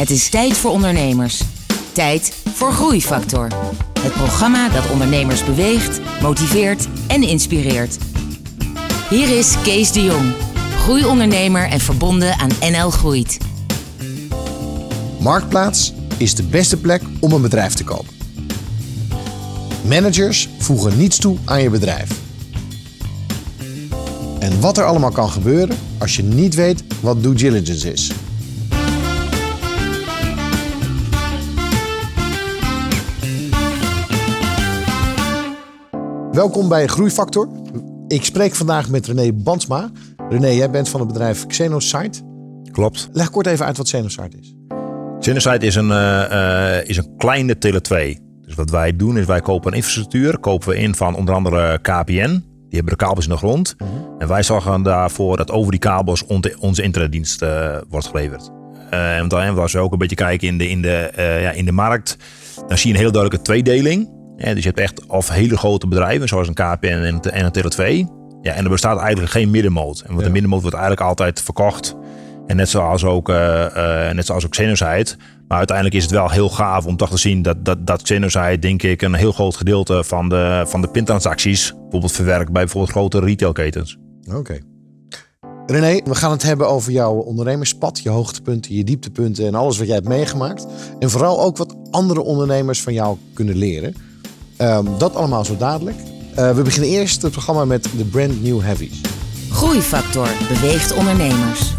Het is tijd voor ondernemers. Tijd voor Groeifactor. Het programma dat ondernemers beweegt, motiveert en inspireert. Hier is Kees de Jong, groeiondernemer en verbonden aan NL Groeit. Marktplaats is de beste plek om een bedrijf te kopen. Managers voegen niets toe aan je bedrijf. En wat er allemaal kan gebeuren als je niet weet wat due diligence is. Welkom bij Groeifactor. Ik spreek vandaag met René Bansma. René, jij bent van het bedrijf Xenosite. Klopt. Leg kort even uit wat Xenosite is. Xenosite is een, eh, eh, is een kleine Tele2. Dus wat wij doen is wij kopen een infrastructuur. Kopen we in van onder andere KPN. Die hebben de kabels in de grond. En wij zorgen daarvoor dat over die kabels on- onze internetdienst eh, wordt geleverd. En dan, als we ook een beetje kijken in de, in, de, ja, in de markt, dan zie je een heel duidelijke tweedeling. Ja, dus je hebt echt of hele grote bedrijven, zoals een KPN en, en een Tele2. Ja, en er bestaat eigenlijk geen middenmoot. En want Ja. de middenmoot wordt eigenlijk altijd verkocht. En net zoals ook, eh net zoals ook. Maar uiteindelijk is het wel heel gaaf om toch te zien dat, dat, dat denk ik, een heel groot gedeelte van de, van de pintransacties bijvoorbeeld verwerkt bij bijvoorbeeld grote retailketens. Oké. René, we gaan het hebben over jouw ondernemerspad, je hoogtepunten, je dieptepunten en alles wat jij hebt meegemaakt. En vooral ook wat andere ondernemers van jou kunnen leren. Ehm, dat allemaal zo dadelijk. Eh, we beginnen eerst het programma met de Brand New Heavies. Groeifactor beweegt ondernemers.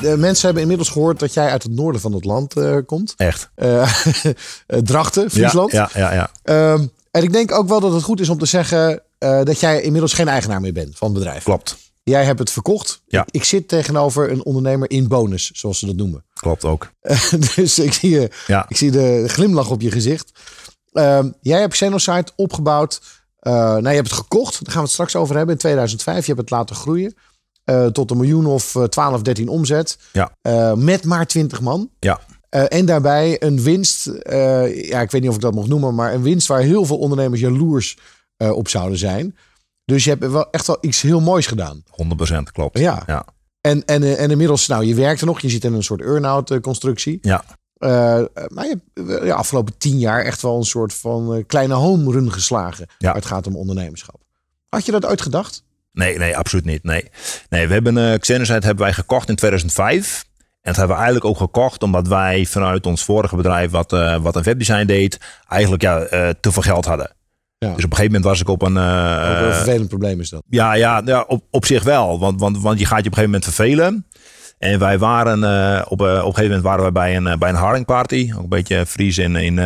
De mensen hebben inmiddels gehoord dat jij uit het noorden van het land eh, komt. Echt. Eh, eh, Drachten, Friesland. Ja, ja, ja. ja. Ehm, en ik denk ook wel dat het goed is om te zeggen dat jij inmiddels geen eigenaar meer bent van het bedrijf. Klopt. Jij hebt het verkocht. Ja. Ik, ik zit tegenover een ondernemer in bonus, zoals ze dat noemen. Klopt ook. dus ik zie, je, Ja. ik zie de glimlach op je gezicht. Ehm, jij hebt Xenosite opgebouwd. Nou, je hebt het gekocht. Daar gaan we het straks over hebben. In 2005. Je hebt het laten groeien. Eh, tot een miljoen of eh, 12, 13 omzet. Ja. Eh, met maar 20 man. Ja. Eh, en daarbij een winst. eh, ja, ik weet niet of ik dat mag noemen. Maar een winst waar heel veel ondernemers jaloers eh, op zouden zijn. Dus je hebt wel echt wel iets heel moois gedaan. 100% klopt. Ja. Ja. En, en, eh, en inmiddels, nou, je werkt er nog. Je zit in een soort earn-out eh, constructie. Ja. Eh, maar je hebt de afgelopen tien jaar echt wel een soort van eh, kleine home run geslagen. Ja. Waar het gaat om ondernemerschap. Had je dat ooit gedacht? Nee, nee, absoluut niet. Nee, nee we hebben uh, Xenosite hebben wij gekocht in 2005. En dat hebben we eigenlijk ook gekocht omdat wij vanuit ons vorige bedrijf, wat, uh, wat een webdesign deed, eigenlijk ja, uh, te veel geld hadden. Ja. Dus op een gegeven moment was ik op een. Uh, een vervelend probleem is dat. Ja, ja, ja op, op zich wel. Want, want, want je gaat je op een gegeven moment vervelen. En wij waren uh, op, uh, op een gegeven moment waren we bij een, bij een haringparty. Ook een beetje Fries in, in,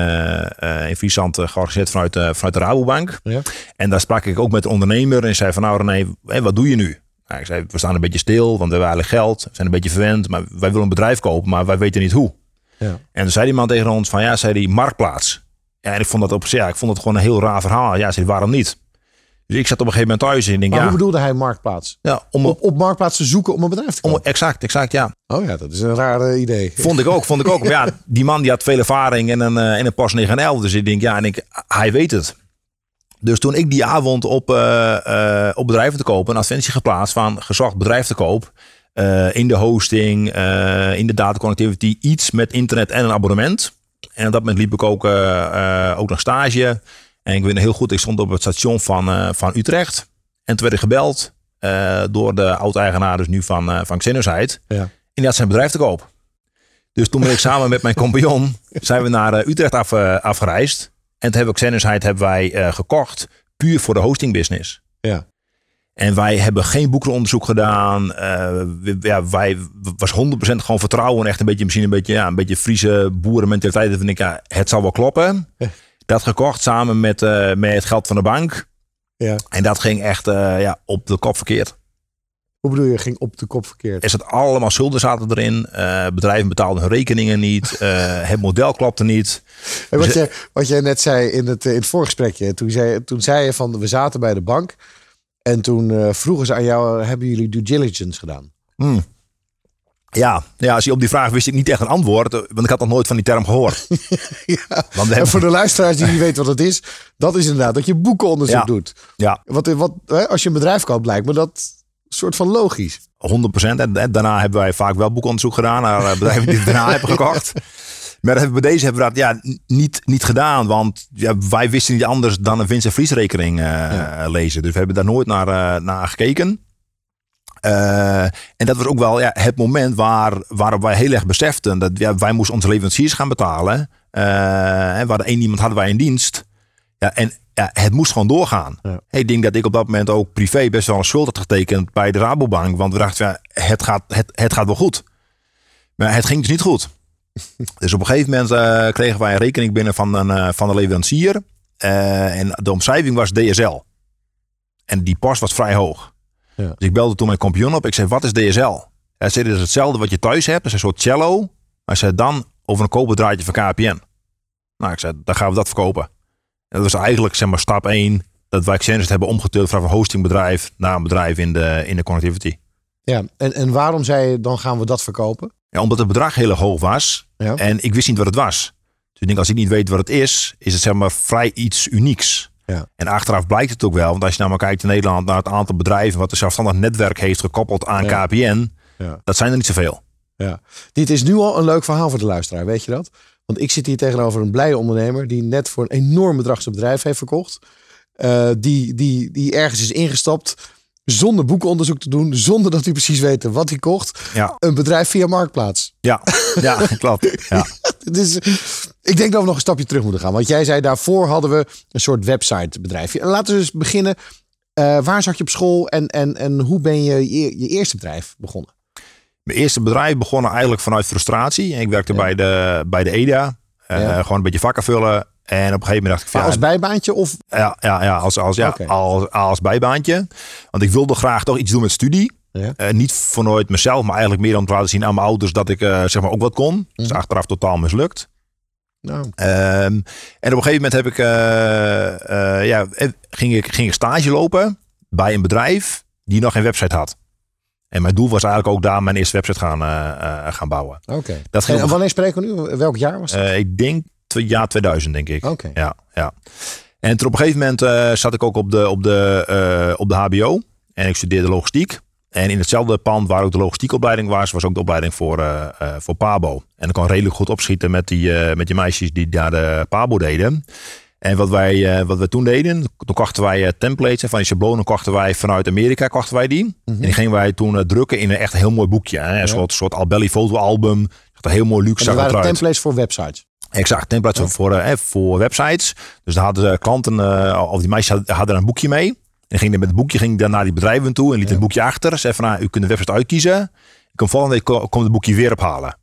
in Friesland georganiseerd vanuit, vanuit de Rabobank. Ja. En daar sprak ik ook met de ondernemer. En zei van nou René, hé, wat doe je nu? Nou, ik zei, we staan een beetje stil, want we hebben eigenlijk geld. We zijn een beetje verwend, maar wij willen een bedrijf kopen, maar wij weten niet hoe. Ja. En toen zei die man tegen ons van ja, zei die marktplaats. Ja, en ik vond dat op zich, ja, ik vond het gewoon een heel raar verhaal. Ja, zei waarom niet? Dus ik zat op een gegeven moment thuis en denk, maar ja. hoe bedoelde hij marktplaats? Ja, om op, op marktplaats te zoeken om een bedrijf te kopen. Om, exact, exact, ja. Oh ja, dat is een raar uh, idee. Vond ik ook, vond ik ook. Maar ja, die man die had veel ervaring in een, uh, in een Porsche 911. Dus ik denk, ja, en ik, hij weet het. Dus toen ik die avond op, uh, op bedrijven te kopen een advertentie geplaatst van gezocht bedrijf te koop. in de hosting, in de data connectivity, iets met internet en een abonnement. En op dat moment liep ik ook, ook nog stage. En ik weet heel goed, ik stond op het station van, uh, van Utrecht. En toen werd ik gebeld uh, door de oud-eigenaar dus nu van, uh, van Xenosite. Ja. En die had zijn bedrijf te koop. Dus toen ben ik samen met mijn compagnon zijn we naar Utrecht af, afgereisd. En toen hebben we Xenosite hebben wij gekocht, puur voor de hosting business. Ja. En wij hebben geen boekenonderzoek gedaan. We, ja, wij was 100% gewoon vertrouwen. Echt een beetje, misschien een beetje, ja, een beetje Friese boerenmentaliteit. Dat vind ik, ja, het zal wel kloppen. Dat gekocht samen met, uh, met het geld van de bank. Ja. En dat ging echt uh, ja, op de kop verkeerd. Hoe bedoel je, ging op de kop verkeerd? Er zat allemaal schulden zaten erin. Uh, bedrijven betaalden hun rekeningen niet. het model klopte niet. En wat, dus, je, wat jij net zei in het, in het voorgesprekje. Toen zei, toen zei je van, we zaten bij de bank. En toen vroegen ze aan jou, hebben jullie due diligence gedaan? Hmm. Ja, ja, als je op die vraag wist ik niet echt een antwoord. Want ik had nog nooit van die term gehoord. ja. Want hebben... En voor de luisteraars die niet weten wat het is. Dat is inderdaad dat je boekenonderzoek ja. doet. Ja. Wat, wat, als je een bedrijf koopt lijkt me dat soort van logisch. 100% En daarna hebben wij vaak wel boekonderzoek gedaan. Naar bedrijven die het daarna hebben gekocht. Maar dat hebben we bij deze hebben we dat ja, niet, niet gedaan. Want ja, wij wisten niet anders dan een winst- en verliesrekening uh, ja. lezen. Dus we hebben daar nooit naar, uh, naar gekeken. Uh, en dat was ook wel ja, het moment waar, waarop wij heel erg beseften dat ja, wij moesten onze leveranciers gaan betalen. Uh, en hadden één iemand hadden wij in dienst. Ja, en ja, het moest gewoon doorgaan. Ja. Ik denk dat ik op dat moment ook privé best wel een schuld had getekend bij de Rabobank. Want we dachten, ja, het, gaat, het, het gaat wel goed. Maar het ging dus niet goed. dus op een gegeven moment uh, kregen wij een rekening binnen van, een, van de leverancier. en de omschrijving was DSL. En die post was vrij hoog. Ja. Dus ik belde toen mijn compagnon op. Ik zei, wat is DSL? Hij zei, dat is hetzelfde wat je thuis hebt. Dat is een soort cello. Maar hij zei, dan over een koperdraadje van KPN. Nou, ik zei, dan gaan we dat verkopen. En dat was eigenlijk zeg maar stap 1. Dat wij Xenos hebben omgetild van een hostingbedrijf naar een bedrijf in de, in de connectivity. Ja, en, en waarom zei je, dan gaan we dat verkopen? Ja, omdat het bedrag heel hoog was. Ja. En ik wist niet wat het was. Dus ik denk, als ik niet weet wat het is, is het zeg maar vrij iets unieks. Ja. En achteraf blijkt het ook wel. Want als je nou maar kijkt in Nederland naar het aantal bedrijven wat een zelfstandig netwerk heeft gekoppeld aan Ja. KPN, Ja. dat zijn er niet zoveel. Ja. Dit is nu al een leuk verhaal voor de luisteraar, weet je dat? Want ik zit hier tegenover een blije ondernemer die net voor een enorm bedrag zijn bedrijf heeft verkocht. eh, die, die, die ergens is ingestapt zonder boekenonderzoek te doen, zonder dat hij precies weet wat hij kocht. Ja, Een bedrijf via Marktplaats. ja, ja klopt. Ja. Dus ik denk dat we nog een stapje terug moeten gaan. Want jij zei daarvoor hadden we een soort websitebedrijfje. En laten we eens beginnen. Eh, waar zat je op school en, en, en hoe ben je je, je eerste bedrijf begonnen? Mijn eerste bedrijf begon eigenlijk vanuit frustratie. Ik werkte Ja. bij, de, bij de EDA. Eh. Gewoon een beetje vakken vullen. En op een gegeven moment dacht ik van Maar ja, als bijbaantje of ja, ja, ja, als, als, ja, als, als bijbaantje. Want ik wilde graag toch iets doen met studie. Ja. Eh, niet vanuit mezelf, maar eigenlijk meer om te laten zien aan mijn ouders dat ik eh, zeg maar ook wat kon. Dus Mhm. achteraf totaal mislukt. nou, Ehm, en op een gegeven moment heb ik, eh, ja, ging, ik, ging ik stage lopen bij een bedrijf die nog geen website had. En mijn doel was eigenlijk ook daar mijn eerste website gaan, gaan bouwen. oké. Ging En wanneer spreken we nu? Welk jaar was dat? ik denk jaar 2000, denk ik. Oké. Ja, ja. En toen op een gegeven moment eh, zat ik ook op de, op, de, eh, op de HBO. En ik studeerde logistiek. En in hetzelfde pand waar ook de logistiekopleiding was, was ook de opleiding voor, eh, voor Pabo. En ik kon redelijk goed opschieten met die, met die meisjes die daar de Pabo deden. En wat wij, wat we toen deden, toen kochten wij templates en van die schablonen kochten wij vanuit Amerika kochten wij die. En die gingen wij toen drukken in een echt heel mooi boekje. Hè? Een soort, soort Albelli fotoalbum. Echt een heel mooi luxe En dat waren templates voor websites. Exact, templates voor, eh, eh, voor websites. Dus daar hadden de klanten, eh, of die meisjes hadden, een boekje mee. En gingen met het boekje ging dan naar die bedrijven toe en liet het boekje achter. Zei van, nou, u kunt de website uitkiezen. Ik kom volgende week ko- komt het boekje weer ophalen.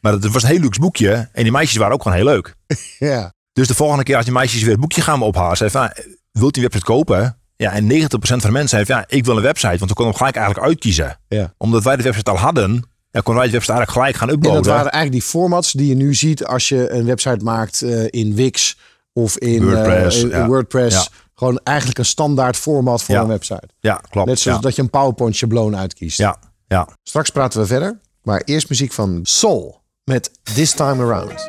Maar het was een heel luxe boekje en die meisjes waren ook gewoon heel leuk. Ja. Dus de volgende keer als die meisjes weer het boekje gaan ophalen, zei van, nou, wilt u een website kopen? Ja, en 90% van de mensen zei van, ja, ik wil een website, want we konden hem gelijk eigenlijk uitkiezen. ja. Omdat wij de website al hadden, ja, konden wij de website eigenlijk gelijk gaan En uploaden. dat waren eigenlijk die formats die je nu ziet als je een website maakt eh, in Wix of in WordPress, eh, in ja. WordPress. Ja. Gewoon eigenlijk een standaard format voor een website. Ja, klopt. Net zoals dat je een PowerPoint schabloon uitkiest. ja, ja. Straks praten we verder. Maar eerst muziek van Soul met This Time Around.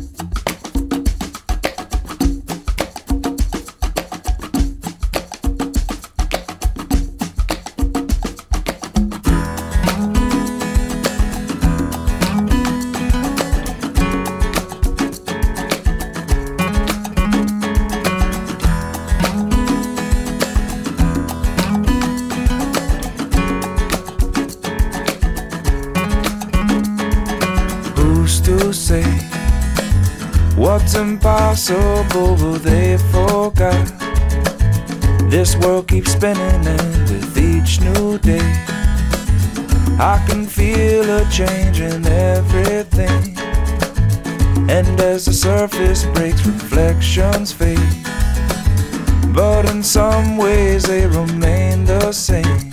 Will they forgot? This world keeps spinning, and with each new day, I can feel a change in everything. And as the surface breaks, reflections fade. But in some ways, they remain the same.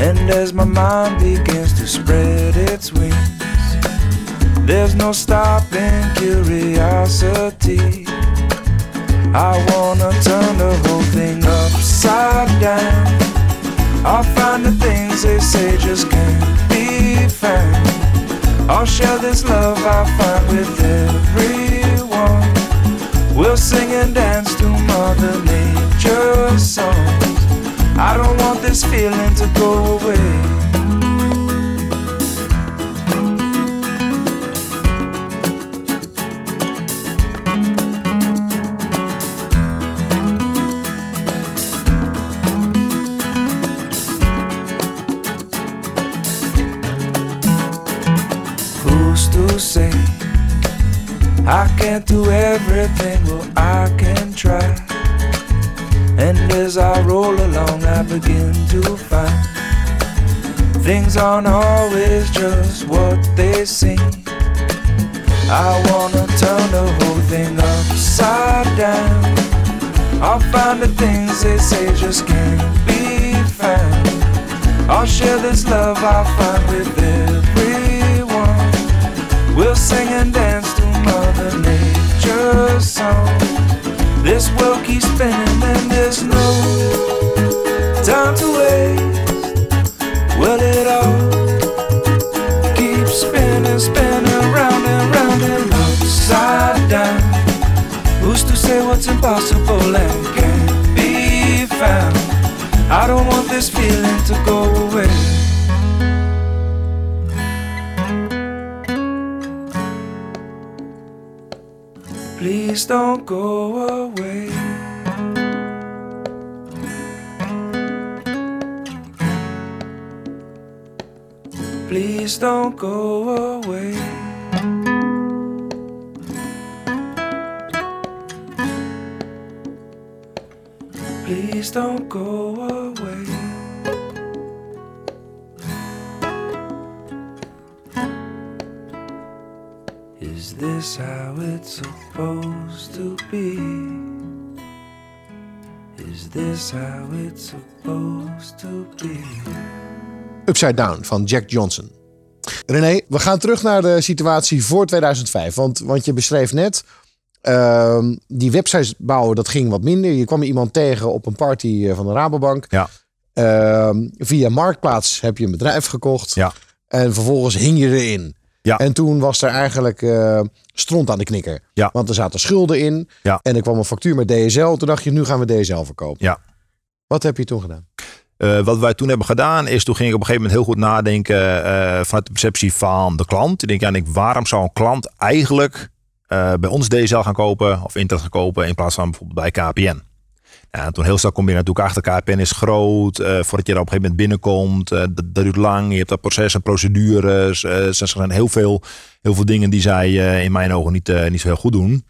And as my mind begins to spread its wings, there's no stopping curiosity. I wanna turn the whole thing upside down. I'll find the things they say just can't be found. I'll share this love I find with everyone. We'll sing and dance to Mother Nature's songs. I don't want this feeling to go away. Can't do everything? Well, I can try. And as I roll along, I begin to find things aren't always just what they seem. I wanna turn the whole thing upside down. I'll find the things they say just can't be found. I'll share this love I find with everyone. We'll sing and dance This world keeps spinning and there's no time to waste. Well, it all keeps spinning, spinning round and round and upside down. Who's to say what's impossible and can't be found? I don't want this feeling to go away. Don't go away. Please don't go away. Please don't go how it's supposed to be? Is this how it's supposed to be? Upside Down van Jack Johnson. René, we gaan terug naar de situatie voor 2005. Want, want je beschreef net, ehm, die websites bouwen, dat ging wat minder. Je kwam iemand tegen op een party eh, van de Rabobank. Ja. Ehm, via Marktplaats heb je een bedrijf gekocht. Ja. En vervolgens hing je erin. Ja. En toen was er eigenlijk eh, stront aan de knikker. Ja. Want er zaten schulden in. Ja. En er kwam een factuur met DSL. Toen dacht je, nu gaan we DSL verkopen. Ja. Wat heb je toen gedaan? Eh, wat wij toen hebben gedaan is, toen ging ik op een gegeven moment heel goed nadenken eh, vanuit de perceptie van de klant. Ik denk, ja, waarom zou een klant eigenlijk bij ons DSL gaan kopen of internet gaan kopen in plaats van bijvoorbeeld bij KPN? Ja, en toen heel snel kom je natuurlijk achter, KPN is groot. eh, voordat je er op een gegeven moment binnenkomt, eh, dat, dat duurt lang. Je hebt dat proces en procedures. eh, er zijn heel veel, heel veel dingen die zij eh, in mijn ogen niet, eh, niet zo heel goed doen.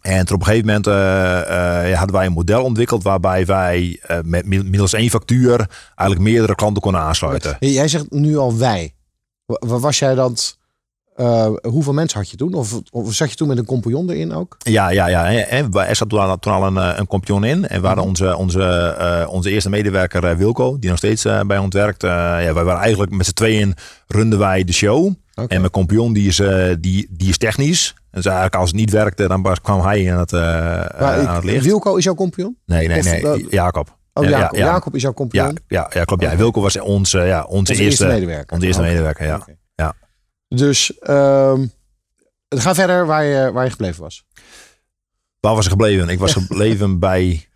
En op een gegeven moment eh, eh, hadden wij een model ontwikkeld waarbij wij eh, met middels één factuur eigenlijk meerdere klanten konden aansluiten. Jij zegt nu al wij. Was jij dan? Eh, hoeveel mensen had je toen? Of, of zat je toen met een compagnon erin ook? Ja, ja, ja. En- er zat toen al, een, eh, een compagnon in. En we hadden Mhm. onze, onze, eh, onze eerste medewerker Wilco, die nog steeds bij ons werkt. Ja, wij waren eigenlijk met z'n tweeën runden wij de show. En mijn compagnon die is, die, die is technisch. Dus eigenlijk als het niet werkte, dan kwam hij aan het, aan het licht. Wilco is jouw compagnon? Nee, nee, nee. Jacob. Oh, Ja, Jacob. ja, ja. Jacob is jouw Ja, compagnon? ja, ja, klopt. Ja. Wilco was onze, ja, onze, Onze eerste, eerste medewerker. Onze eerste medewerker, ja. Ja. Dus ehm ga verder waar je, waar je gebleven was. Waar was ik gebleven? Ik was gebleven bij...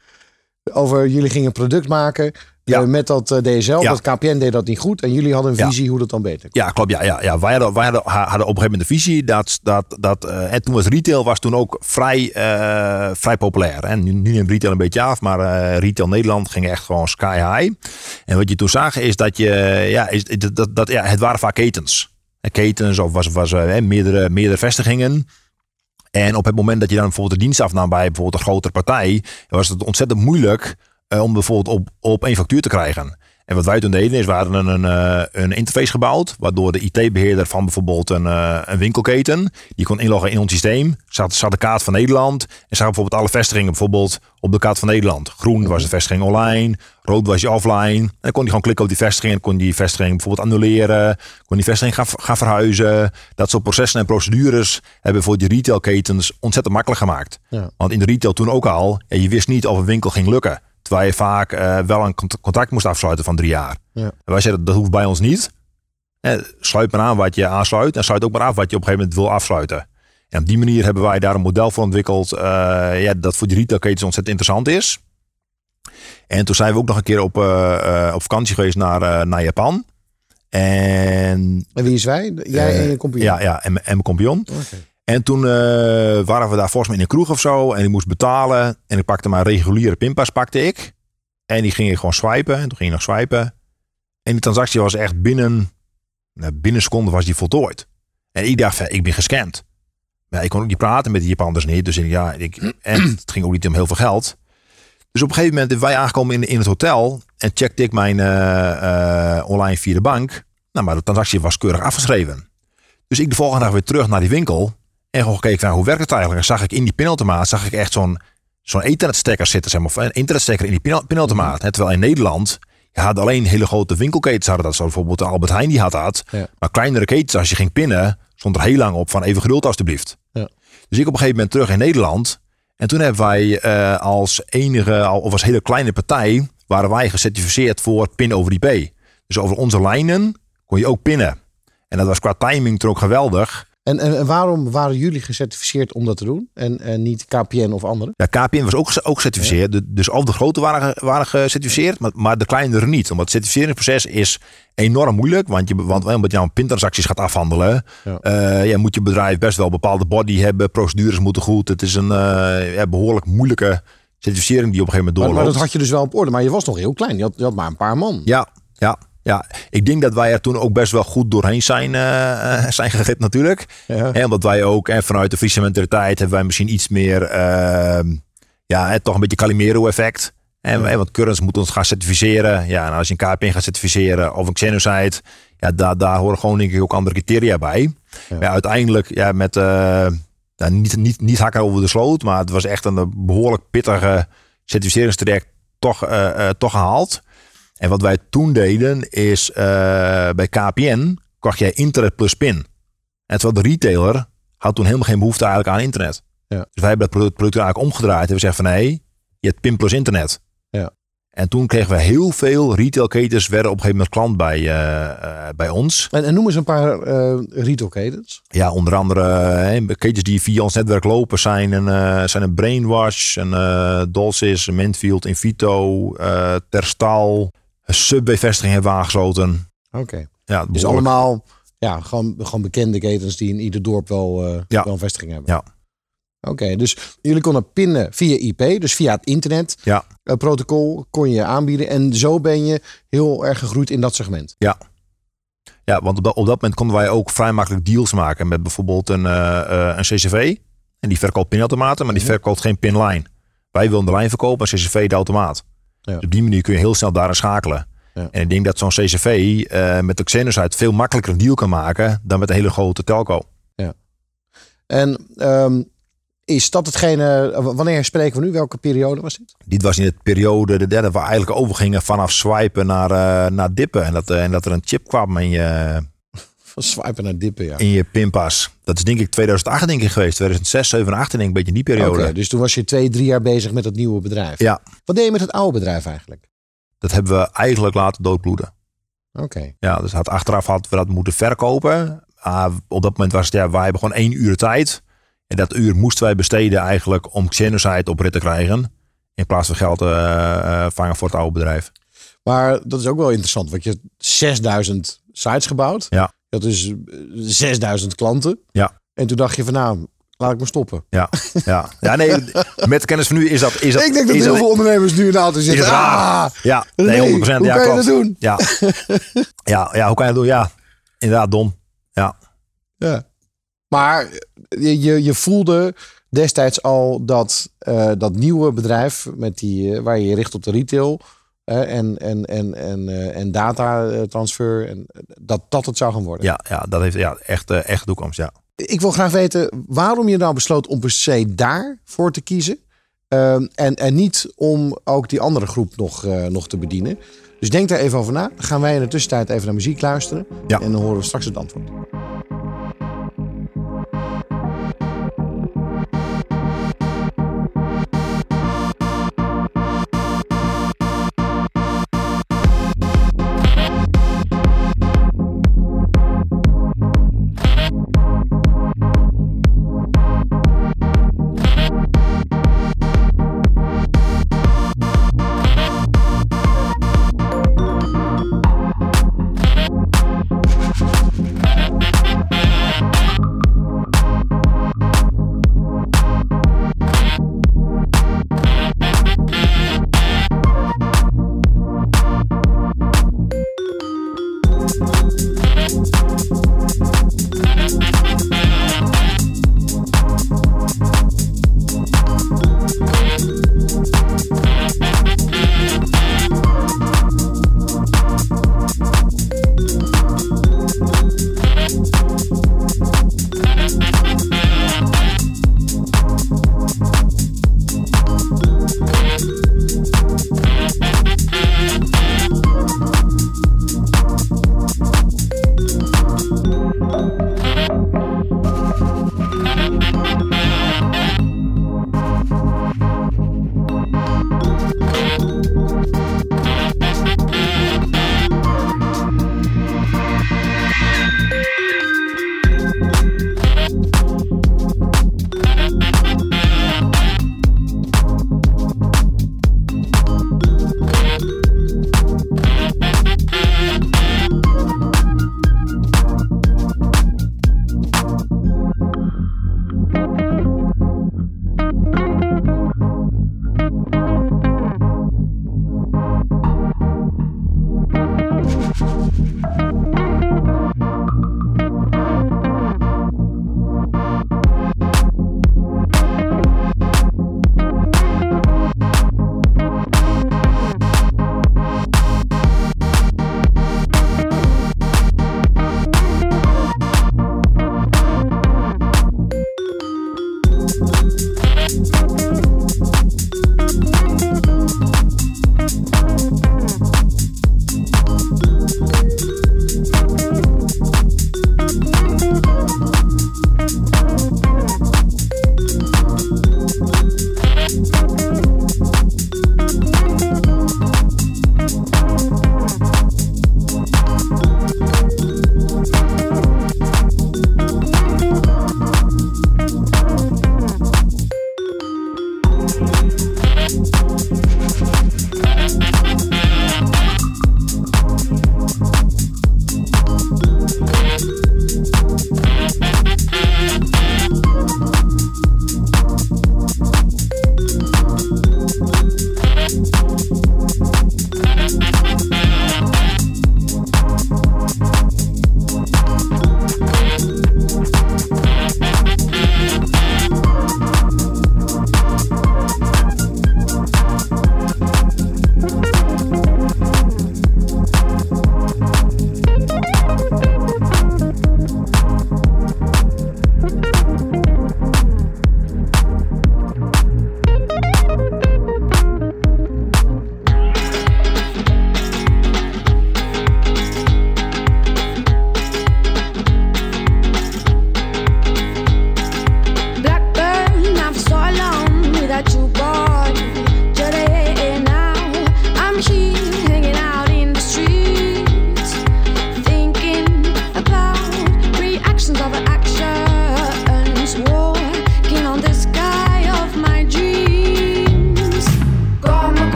Over jullie gingen een product maken Ja. eh, met dat eh, DSL. Ja. Dat KPN deed dat niet goed. En jullie hadden een Ja. visie hoe dat dan beter kon. Ja, klopt. Ja, ja, ja. Wij, hadden, wij hadden, hadden op een gegeven moment de visie dat... dat, dat eh, en toen was retail was toen ook vrij, vrij populair. En nu, nu neemt retail een beetje af, maar retail Nederland ging echt gewoon sky high. En wat je toen zag is dat je... Ja, is, dat, dat, ja, het waren vaak ketens. Eh, Ketens of was, was eh, meerdere, meerdere vestigingen. En op het moment dat je dan bijvoorbeeld de dienst afnam bij bijvoorbeeld een grotere partij, was het ontzettend moeilijk eh, om bijvoorbeeld op, op één factuur te krijgen. En wat wij toen deden is, we hadden een, eh, een interface gebouwd, waardoor de IT-beheerder van bijvoorbeeld een, eh, een winkelketen, die kon inloggen in ons systeem, zag, zag de kaart van Nederland en zag bijvoorbeeld alle vestigingen bijvoorbeeld op de kaart van Nederland. Groen was de vestiging online, rood was je offline. En dan kon hij gewoon klikken op die vestiging en kon die vestiging bijvoorbeeld annuleren, kon die vestiging gaan, gaan verhuizen. Dat soort processen en procedures hebben voor die retailketens ontzettend makkelijk gemaakt. Ja. Want in de retail toen ook al, ja, je wist niet of een winkel ging lukken. Je vaak eh, wel een cont- contract moest afsluiten van drie jaar. Ja. En wij zeiden, dat hoeft bij ons niet. Eh, sluit maar aan wat je aansluit. En sluit ook maar af wat je op een gegeven moment wil afsluiten. En op die manier hebben wij daar een model voor ontwikkeld. eh, ja, dat voor die retailketens ontzettend interessant is. En toen zijn we ook nog een keer op, op vakantie geweest naar, naar Japan. En En wie is wij? Jij en je compagnon? ja, ja, en, mijn- en mijn compagnon. En toen eh, waren we daar volgens mij in een kroeg of zo. En ik moest betalen. En ik pakte mijn reguliere pinpas pakte ik. En die ging ik gewoon swipen. En toen ging ik nog swipen. En die transactie was echt binnen, nou, binnen een seconde was die voltooid. En ik dacht, ik ben gescand. Maar ik kon ook niet praten met die Japanners niet. Dus ja, ik, en het ging ook niet om heel veel geld. Dus op een gegeven moment zijn wij aangekomen in, in het hotel. En checkte ik mijn eh, eh, online via de bank. Nou, maar de transactie was keurig afgeschreven. Dus ik de volgende dag weer terug naar die winkel. En gewoon gekeken van hoe werkt het eigenlijk. En zag ik in die pinautomaat zag ik echt zo'n zo'n internetstekker zitten. Zeg maar, of een internetstekker in die pina- pinautomaat. Terwijl in Nederland je had alleen hele grote winkelketens hadden dat. Zoals bijvoorbeeld de Albert Heijn die had dat. Ja. Maar kleinere ketens, als je ging pinnen, stond er heel lang op van even geduld alstublieft. Ja. Dus ik op een gegeven moment terug in Nederland. En toen hebben wij eh, als enige, of als hele kleine partij, waren wij gecertificeerd voor pin over IP. Dus over onze lijnen kon je ook pinnen. En dat was qua timing toen ook geweldig. En, en, en waarom waren jullie gecertificeerd om dat te doen? En, en niet KPN of anderen? Ja, KPN was ook, ook gecertificeerd. Dus al de grote waren, waren gecertificeerd, maar, maar de kleinere niet. Omdat het certificeringsproces is enorm moeilijk. Want, je, want omdat je nou pintransacties gaat afhandelen, Ja. eh, ja, moet je bedrijf best wel een bepaalde body hebben. Procedures moeten goed. Het is een eh, ja, behoorlijk moeilijke certificering die op een gegeven moment Maar, doorloopt. maar dat had je dus wel op orde. Maar je was nog heel klein. Je had, je had maar een paar man. Ja, ja, ja. Ik denk dat wij er toen ook best wel goed doorheen zijn, eh, zijn natuurlijk. Ja. En omdat wij ook, en vanuit de Friese mentaliteit, hebben wij misschien iets meer, ehm, ja, toch een beetje Calimero-effect. En Ja. want Currents moet ons gaan certificeren. Ja, en als je een KPN gaat certificeren of een Xenocide, ja, daar, daar horen gewoon denk ik ook andere criteria bij. Ja. Ja. uiteindelijk, ja, met, eh, ja, niet, niet, niet hakken over de sloot, maar het was echt een behoorlijk pittige certificeringstraject toch, toch gehaald. En wat wij toen deden is eh, bij KPN kocht jij internet plus pin. En terwijl de retailer had toen helemaal geen behoefte eigenlijk aan internet. Ja. Dus wij hebben dat product, product eigenlijk omgedraaid. En we zeggen van nee, je hebt pin plus internet. Ja. En toen kregen we heel veel retailketens werden op een gegeven moment klant bij, eh, eh, bij ons. En, en noem eens een paar eh retailketens. Ja, onder andere ketens die via ons netwerk lopen zijn een, eh, zijn een Brainwash, een Dolcis, Mintfield, Invito, Terstal. Een Subway-vestiging hebben we aangesloten. Oké. Ja, Dus allemaal ja, gewoon, gewoon bekende ketens die in ieder dorp wel, eh, Ja. wel een vestiging hebben. Ja. Oké, dus jullie konden pinnen via IP, dus via het internet. Ja. eh, protocol kon je aanbieden. En zo ben je heel erg gegroeid in dat segment. Ja, want op dat, op dat moment konden wij ook vrij makkelijk deals maken met bijvoorbeeld een, eh, een CCV. En die verkoopt pinautomaten, maar die Mhm. verkoopt geen pinlijn. Wij wilden de lijn verkopen, en CCV de automaat. Ja. Dus op die manier kun je heel snel daarin schakelen. Ja. En ik denk dat zo'n CCV eh, met de Xenocide veel makkelijker een deal kan maken dan met een hele grote telco. En ehm, is dat hetgene, wanneer spreken we nu? Welke periode was dit? Dit was in de periode de derde waar we eigenlijk overgingen vanaf swipen naar, eh, naar dippen. En dat, eh, en dat er een chip kwam in je, Van swipen naar dippen, ja. in je pinpas. Dat is denk ik 2008 denk ik geweest. 2006, 7, 8 denk ik een beetje die periode. Dus toen was je twee, drie jaar bezig met het nieuwe bedrijf. Ja, Wat deed je met het oude bedrijf eigenlijk? dat hebben we eigenlijk laten doodbloeden. Oké. Ja, dus had, achteraf hadden we dat moeten verkopen. Ah, op dat moment was het, ja, wij hebben gewoon één uur tijd. En dat uur moesten wij besteden eigenlijk om Xenocide op rit te krijgen. In plaats van geld te eh, eh, vangen voor het oude bedrijf. Maar dat is ook wel interessant, want je hebt 6000 sites gebouwd. Ja. Dat is eh, 6000 klanten. Ja. En toen dacht je van nou, laat ik maar stoppen. Ja, ja. ja nee, met kennis van nu is dat... Is dat ik denk dat heel dat- veel ondernemers nu in de auto zitten. Ah, Ja, nee, 100%. hoe ja, kan je klopt. dat doen? Ja. ja, ja, hoe kan je dat doen? Ja, inderdaad, dom. Ja, Ja. Maar je, je, je voelde destijds al dat eh, dat nieuwe bedrijf met die, eh, waar je je richt op de retail eh, en, en, en, en, eh, en data eh, transfer, en, eh, dat dat het zou gaan worden. ja, ja dat heeft ja, echt, echt toekomst, ja. Ik wil graag weten waarom je nou besloot om per se daarvoor te kiezen. Ehm, en, en niet om ook die andere groep nog, nog te bedienen. Dus denk daar even over na. Dan gaan wij in de tussentijd even naar muziek luisteren. Ja. En dan horen we straks het antwoord.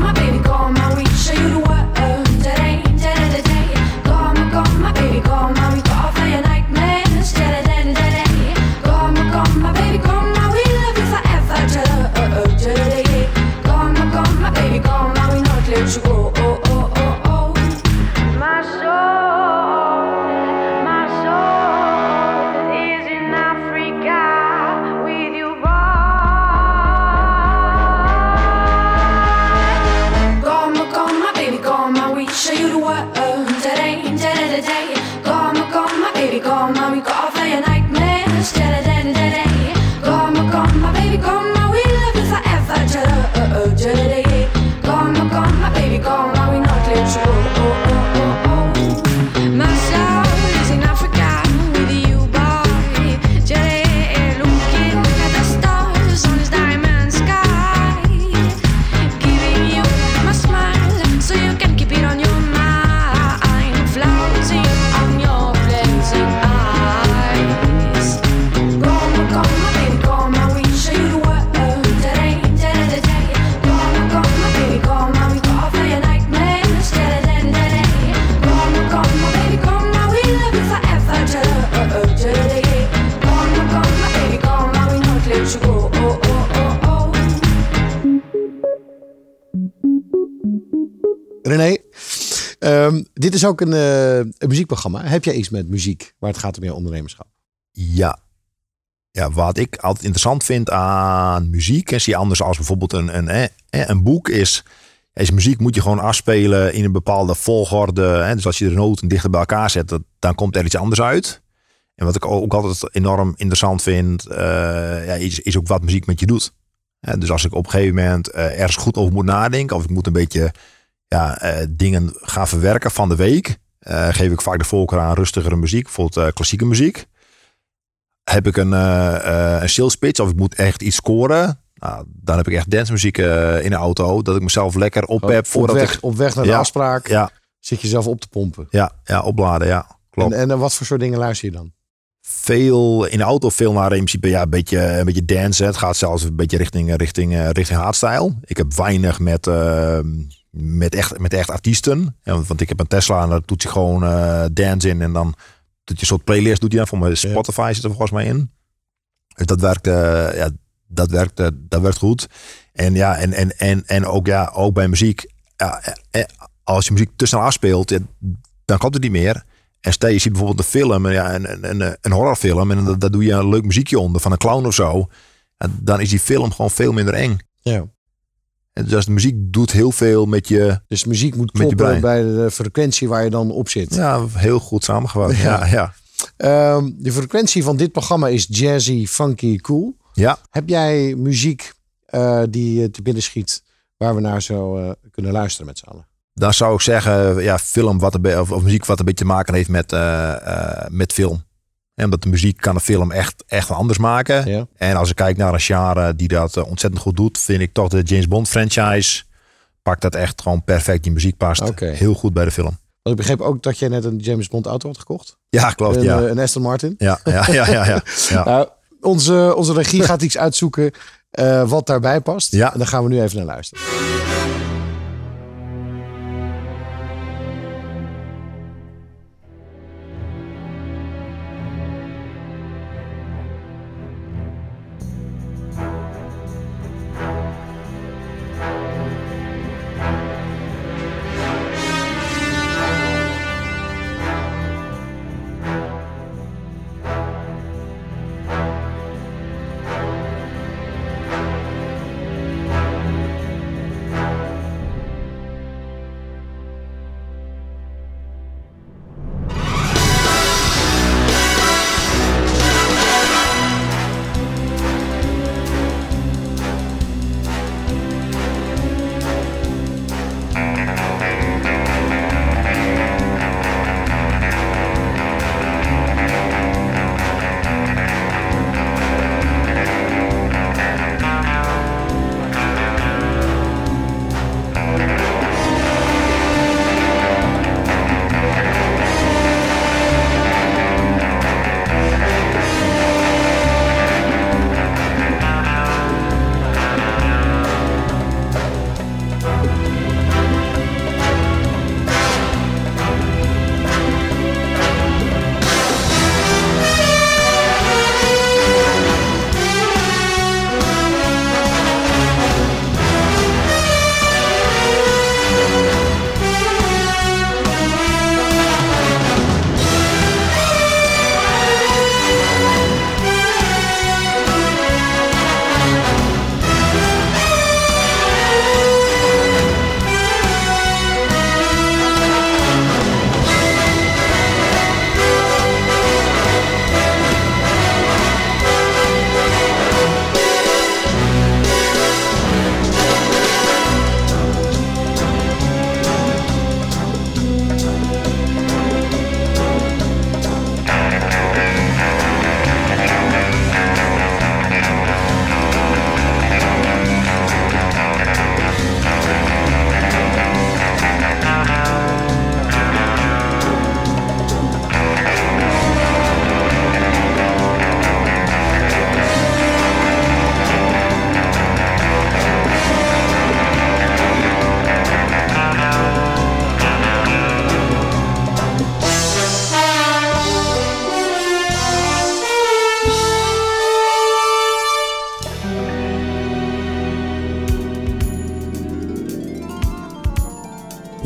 my baby. Ehm, dit is ook een, eh, een muziekprogramma. Heb jij iets met muziek waar het gaat om je ondernemerschap? Ja. Ja, wat ik altijd interessant vind aan muziek, is die anders als bijvoorbeeld een, een, een boek is, is muziek moet je gewoon afspelen in een bepaalde volgorde. Hè? Dus als je de noten dichter bij elkaar zet, dan komt er iets anders uit. En wat ik ook altijd enorm interessant vind, eh, ja, is, is ook wat muziek met je doet. Dus als ik op een gegeven moment eh, ergens goed over moet nadenken, of ik moet een beetje ja, eh, dingen gaan verwerken van de week, eh, geef ik vaak de voorkeur aan rustigere muziek, bijvoorbeeld eh, klassieke muziek. Heb ik een, een sales pitch of ik moet echt iets scoren, nou, dan heb ik echt dancemuziek in de auto, dat ik mezelf lekker op heb op, voordat weg, ik... op weg naar de Ja. afspraak Ja, zit je zelf op te pompen. ja, ja, opladen, ja. Klopt. En, en wat voor soort dingen luister je dan? veel in de auto veel naar in principe ja, een beetje een beetje dance. Het gaat zelfs een beetje richting richting richting hardstyle. Ik heb weinig met eh, met echt met echt artiesten. En, want ik heb een Tesla en daar doet je gewoon eh, dance in en dan doet je een soort playlist doet je dan voor mijn Spotify zit er volgens mij in. Dus dat werkt eh, ja dat werkt eh, dat werkt goed. En ja en en en en ook ja ook bij muziek ja, als je muziek te snel afspeelt ja, dan komt het niet meer. En stel je ziet bijvoorbeeld een film, ja, een, een, een, een horrorfilm, en daar- daar doe je een leuk muziekje onder van een clown of zo. En dan is die film gewoon veel minder eng. Ja. En dus de muziek doet heel veel met je. Dus muziek moet kloppen bij de frequentie waar je dan op zit. Ja, heel goed samengevat. Ja. Ja, ja. Ehm, de frequentie van dit programma is jazzy, funky, cool. ja. Heb jij muziek eh, die je te binnen schiet waar we naar zo eh, kunnen luisteren met z'n allen? Dan zou ik zeggen, ja, film wat een of, of muziek wat een beetje te maken heeft met, eh, met film. En omdat de muziek kan een film echt, echt anders maken. Ja. En als ik kijk naar een genre die dat eh, ontzettend goed doet, vind ik toch de James Bond franchise. Pakt dat echt gewoon perfect. Die muziek past heel goed bij de film. Want ik begreep ook dat jij net een James Bond auto had gekocht. Ja, klopt. een, ja. eh, een Aston Martin. Ja, ja, ja, ja, ja. ja. Nou, onze, onze regie gaat iets uitzoeken eh, wat daarbij past. Ja. En daar gaan we nu even naar luisteren.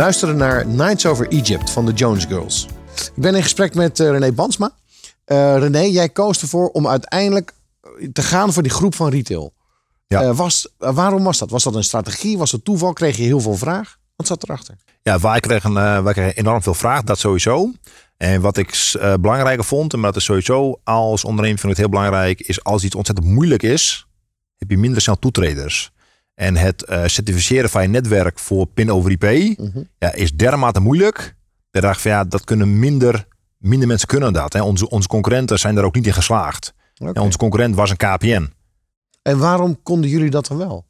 Luisterde naar Nights Over Egypt van de Jones Girls. Ik ben in gesprek met eh, René Bansma. Eh, René, jij koos ervoor om uiteindelijk te gaan voor die groep van retail. Ja. Eh, was, eh, waarom was dat? Was dat een strategie? Was het toeval? Kreeg je heel veel vraag? Wat zat erachter? Ja, wij kregen, eh, wij kregen enorm veel vraag, dat sowieso. En wat ik eh, belangrijker vond, en dat is sowieso als ondernemer vind ik het heel belangrijk, is als iets ontzettend moeilijk is, heb je minder snel toetreders. En het eh, certificeren van je netwerk voor PIN over IP ja, is dermate moeilijk. Dat dacht van ja, dat kunnen minder, minder mensen kunnen dat. Hè. Onze, onze concurrenten zijn daar ook niet in geslaagd. En onze concurrent was een KPN. En waarom konden jullie dat dan wel?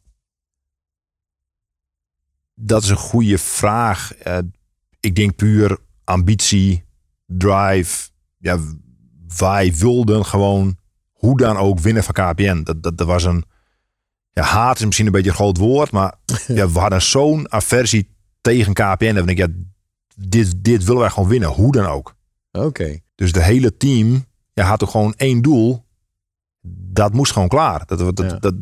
Dat is een goede vraag. Eh, ik denk puur ambitie, drive. Ja, wij wilden gewoon hoe dan ook winnen van KPN. Dat, dat, dat was een. Ja, haat is misschien een beetje een groot woord, maar ja, we hadden zo'n aversie tegen KPN. Dat ik ja, dit, dit willen wij gewoon winnen, hoe dan ook. Oké. Dus de hele team ja, had toch gewoon één doel. Dat moest gewoon klaar. Dat, dat, Ja. dat,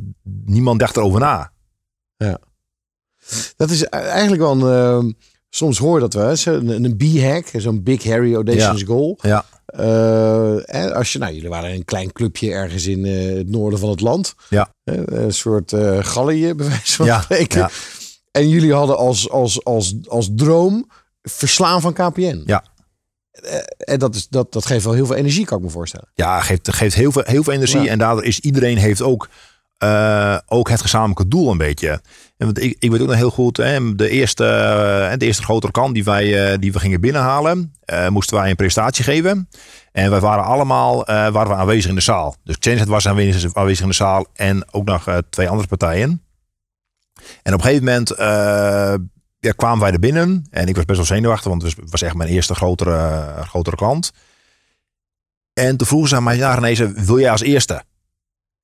niemand dacht erover na. Dat is eigenlijk wel een... soms hoor je dat wel eens. Een, een B-hack. Zo'n Big Harry Audacious Goal. Ja, Eh, en als je, nou, jullie waren een klein clubje ergens in eh, het noorden van het land. Ja. Een soort Gallië, bij wijze van Ja, spreken. ja. En jullie hadden als, als, als, als droom verslaan van KPN. Ja. En dat, is, dat, dat geeft wel heel veel energie, kan ik me voorstellen. Ja, geeft, geeft heel, veel, heel veel energie. Ja. En daardoor is iedereen heeft ook, ook het gezamenlijke doel een beetje. Want ik, ik weet ook nog heel goed, hè, de, eerste, eh, de eerste grotere kant die, wij, eh, die we gingen binnenhalen, eh, moesten wij een presentatie geven. En wij waren allemaal waren we aanwezig in de zaal. Dus Xenet was aanwezig, in de zaal en ook nog twee andere partijen. En op een gegeven moment ja, kwamen wij er binnen. En ik was best wel zenuwachtig, want het was- echt mijn eerste grotere, grotere klant. En toen vroegen ze aan mij, ja René, wil jij als eerste?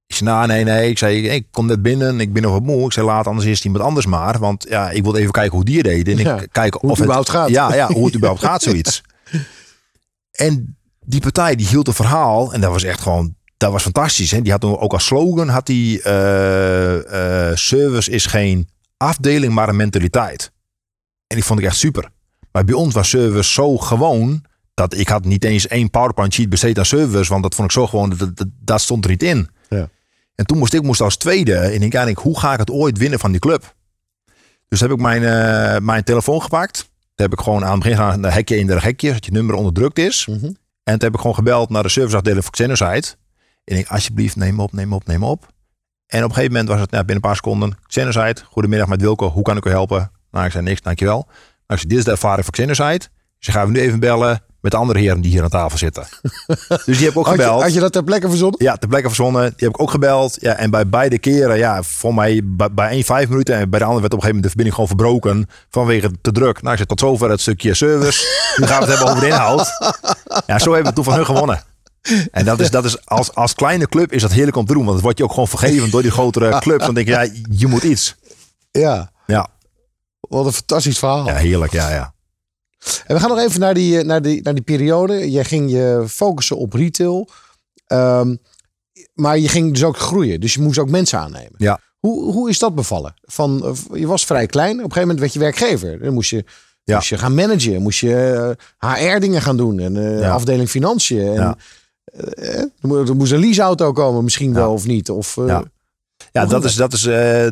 Ik zei, nou nee, nee. Ik zei, ik kom net binnen, ik ben nog wat moe. Ik zei, laat anders eerst iemand anders maar. Want ja, ik wilde even kijken hoe die het deden. En Ja, ik kijken hoe het überhaupt gaat. Ja, ja, hoe het überhaupt gaat, zoiets. En die partij, die hield een verhaal. En dat was echt gewoon, dat was fantastisch. Hè? Die had ook als slogan, had die, eh, eh, service is geen afdeling, maar een mentaliteit. En die vond ik echt super. Maar bij ons was service zo gewoon dat ik had niet eens één PowerPoint sheet besteed aan service, want dat vond ik zo gewoon, dat, dat, dat stond er niet in. En toen moest ik moest als tweede, en ik hoe ga ik het ooit winnen van die club? Dus heb ik mijn, eh, mijn telefoon gepakt. Toen heb ik gewoon aan het begin gaan, een hekje in de hekje, zodat je nummer onderdrukt is. Mhm. En toen heb ik gewoon gebeld naar de serviceafdeling van Xenosite. En ik, alsjeblieft, neem op, neem op, neem op. En op een gegeven moment was het nou, binnen een paar seconden. Xenosite, goedemiddag met Wilco, hoe kan ik u helpen? Nou, ik zei niks, dankjewel. Nou, ik zei, dit is de ervaring van Xenosite. Ze gaan we nu even bellen met de andere heren die hier aan tafel zitten. dus die heb ik ook Had je, gebeld. had je dat ter plekke verzonnen? Ja, ter plekke verzonnen. Die heb ik ook gebeld. Ja, en bij beide keren, ja, voor mij bij, bij één vijf minuten. En bij de andere werd op een gegeven moment de verbinding gewoon verbroken. Vanwege te druk. Nou, ik zeg tot zover het stukje service. Nu gaan we het hebben over de inhoud. Ja, zo hebben we toen van hun gewonnen. En dat is, dat is als, als kleine club is dat heerlijk om te doen. Want het wordt je ook gewoon vergeven door die grotere clubs. Dan denk je, ja, je moet iets. Ja. Ja, Wat een fantastisch verhaal. ja heerlijk. Ja, ja. En we gaan nog even naar die, eh, naar die, naar die periode. Jij ging je focussen op retail. Ehm, maar je ging dus ook groeien. Dus je moest ook mensen aannemen. Ja. Hoe, hoe is dat bevallen? Van, eh, je was vrij klein. Op een gegeven moment werd je werkgever. Dan moest je, Ja. moest je gaan managen. Moest je HR dingen gaan doen. En eh, Ja. afdeling financiën. En, Ja. eh, er mo- moest een leaseauto komen misschien wel of niet. Of, eh, Ja. Dat is, dat is eh,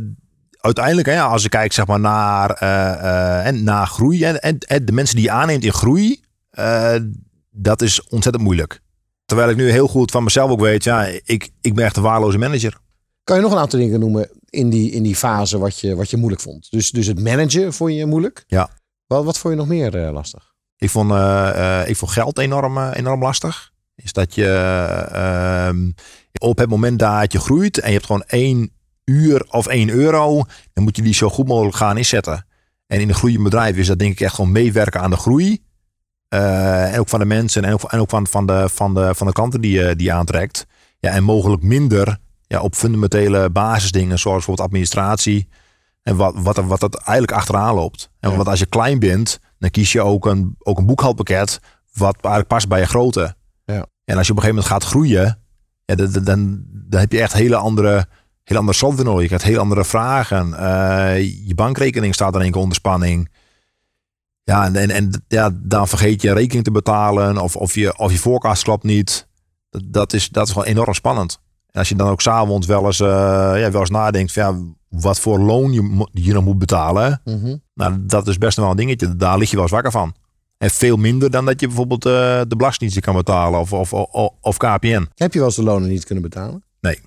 uiteindelijk, hè, als ik kijk zeg maar, naar, eh, eh, en naar groei en, en, en de mensen die je aanneemt in groei, eh, dat is ontzettend moeilijk. Terwijl ik nu heel goed van mezelf ook weet, ja, ik, ik ben echt een waarloze manager. Kan je nog een aantal dingen noemen in die, in die fase wat je, wat je moeilijk vond? Dus, dus het managen vond je moeilijk? Ja. Wat, wat vond je nog meer lastig? Ik vond, ik vond geld enorm, enorm lastig. Is dat je ehm, op het moment dat je groeit en je hebt gewoon één uur of één euro, dan moet je die zo goed mogelijk gaan inzetten. En in een groeiend bedrijf is dat denk ik echt gewoon meewerken aan de groei. Eh, en ook van de mensen en ook, en ook van, van, de, van, de, van de kanten die je, die aantrekt. Ja, en mogelijk minder ja, op fundamentele basisdingen zoals bijvoorbeeld administratie. En wat, wat, wat dat eigenlijk achteraan loopt. En Ja. want als je klein bent, dan kies je ook een, ook een boekhoudpakket wat eigenlijk past bij je grootte. Ja. En als je op een gegeven moment gaat groeien, ja, dan- dan, dan heb je echt hele andere, andere software nodig. Je krijgt hele andere vragen. Eh, je bankrekening staat in één keer onder spanning. Ja, en, en, en ja, dan vergeet je rekening te betalen of, of, je, of je voorkast klopt niet. Dat, dat, is, dat is gewoon enorm spannend. En als je dan ook s'avonds wel eens, eh, ja, wel eens nadenkt van ja, wat voor loon je, je nog moet betalen. Mhm. Nou, dat is best wel een dingetje. Daar lig je wel eens wakker van. En veel minder dan dat je bijvoorbeeld eh, de belastingdienst kan betalen of, of, of, of KPN. Heb je wel eens de lonen niet kunnen betalen? Nee.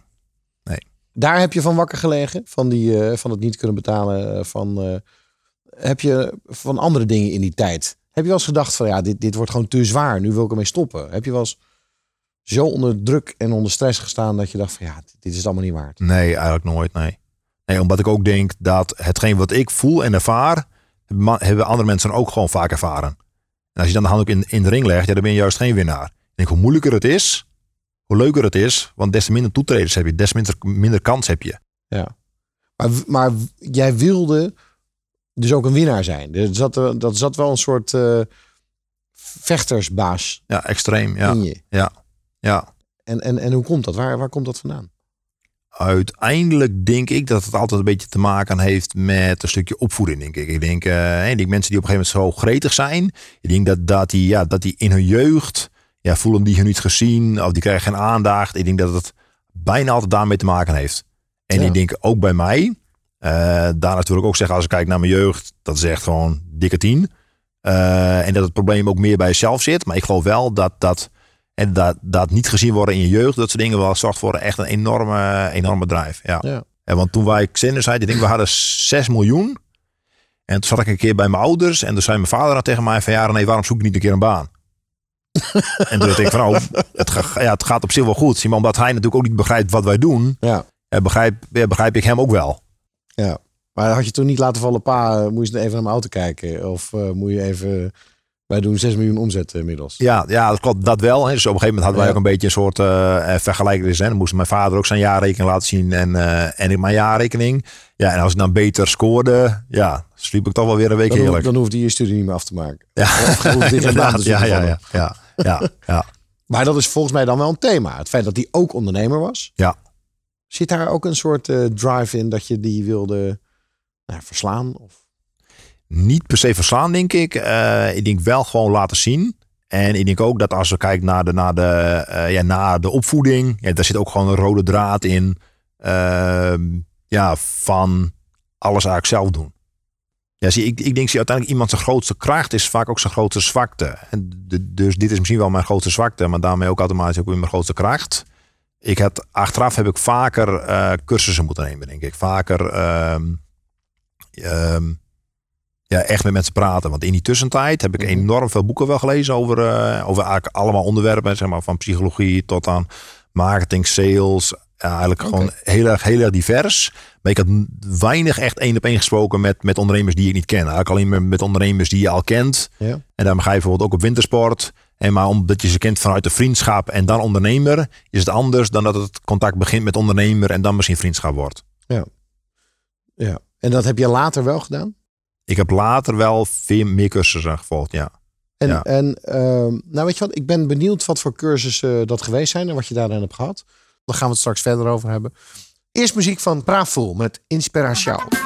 Daar heb je van wakker gelegen? Van, die, eh, van het niet kunnen betalen? eh, Van, eh, heb je van andere dingen in die tijd? Heb je wel eens gedacht van ja, dit, dit wordt gewoon te zwaar. Nu wil ik ermee stoppen. Heb je wel eens zo onder druk en onder stress gestaan dat je dacht van ja, dit is het allemaal niet waard? Nee, eigenlijk nooit. Nee. nee, omdat ik ook denk dat hetgeen wat ik voel en ervaar, hebben andere mensen ook gewoon vaak ervaren. En als je dan de hand ook in, in de ring legt, ja, dan ben je juist geen winnaar. Ik denk, hoe moeilijker het is, hoe leuker het is, want des te minder toetreders heb je, des te minder, minder kans heb je. Maar, maar jij wilde dus ook een winnaar zijn. Er- dat zat wel een soort eh, vechtersbaas Ja, extreem. Ja, in je. ja. En, en, en hoe komt dat? Waar, waar komt dat vandaan? Uiteindelijk denk ik dat het altijd een beetje te maken heeft met een stukje opvoeding, denk ik. Ik denk, ik denk mensen die op een gegeven moment zo gretig zijn. Ik denk dat, dat, die, ja, dat die in hun jeugd ja, voelen die hun niet gezien of die krijgen geen aandacht. Ik denk dat het bijna altijd daarmee te maken heeft. En Ja. ik denk ook bij mij, eh daar natuurlijk ook zeggen als ik kijk naar mijn jeugd, dat is echt gewoon dikke tien. Eh, en dat het probleem ook meer bij jezelf zit. Maar ik geloof wel dat dat, en dat, dat niet gezien worden in je jeugd, dat soort dingen wel zorgt voor echt een enorme, enorme drive. Ja. Ja. En want toen wij Xander zeiden, ik denk we hadden 6 miljoen. En toen zat ik een keer bij mijn ouders en toen zei mijn vader dan tegen mij van ja, nee, waarom zoek ik niet een keer een baan? en toen dacht ik van oh, het, ga- ja, het gaat op zich wel goed. Maar omdat hij natuurlijk ook niet begrijpt wat wij doen, Ja. eh, begrijp, ja, begrijp ik hem ook wel. ja. Maar had je toen niet laten vallen, pa, eh, moet je even naar mijn auto kijken? Of eh, moet je even... Wij doen 6 miljoen omzet eh, inmiddels. Ja, ja, dat klopt. Dat wel. Hè. Dus op een gegeven moment hadden wij Ja. ook een beetje een soort eh eh, vergelijking. Dus. Dan moest mijn vader ook zijn jaarrekening laten zien en, eh, en ik mijn jaarrekening. Ja, en als ik dan beter scoorde, ja, sliep ik toch wel weer een week Dan, hoef- heerlijk. dan hoeft hij je studie niet meer af te maken. ja, Of je. Ja, ja, ja, ja, ja, ja, Maar dat is volgens mij dan wel een thema. Het feit dat hij ook ondernemer was. Ja. Zit daar ook een soort eh, drive in dat je die wilde nou, verslaan? Of... Niet per se verslaan, denk ik. Eh, ik denk wel gewoon laten zien. En ik denk ook dat als we kijken naar de, naar de, eh, ja, naar de opvoeding, ja, daar zit ook gewoon een rode draad in. Ehm, ja, van alles eigenlijk zelf doen. Ja, zie, ik, ik denk zie, uiteindelijk iemand zijn grootste kracht is vaak ook zijn grootste zwakte. En de- dus dit is misschien wel mijn grootste zwakte, maar daarmee ook automatisch ook weer mijn grootste kracht. Ik had, achteraf heb ik vaker eh, cursussen moeten nemen, denk ik. Vaker ehm, ehm, ja, echt met mensen praten. Want in die tussentijd heb ik Mhm. enorm veel boeken wel gelezen over, eh, over eigenlijk allemaal onderwerpen. Zeg maar, van psychologie tot aan marketing, sales. Ja, eigenlijk gewoon heel erg, heel erg divers. Maar ik had weinig echt één op één gesproken met, met ondernemers die ik niet ken. Eigenlijk alleen maar met ondernemers die je al kent. Ja. En daarom ga je bijvoorbeeld ook op wintersport. En maar omdat je ze kent vanuit de vriendschap en dan ondernemer, is het anders dan dat het contact begint met ondernemer en dan misschien vriendschap wordt. ja. En dat heb je later wel gedaan? Ik heb later wel veel meer cursussen gevolgd, ja. En, Ja. en ehm, nou weet je wat, ik ben benieuwd wat voor cursussen dat geweest zijn en wat je daarin hebt gehad. Daar gaan we het straks verder over hebben. Eerst muziek van Praful met Inspiratie.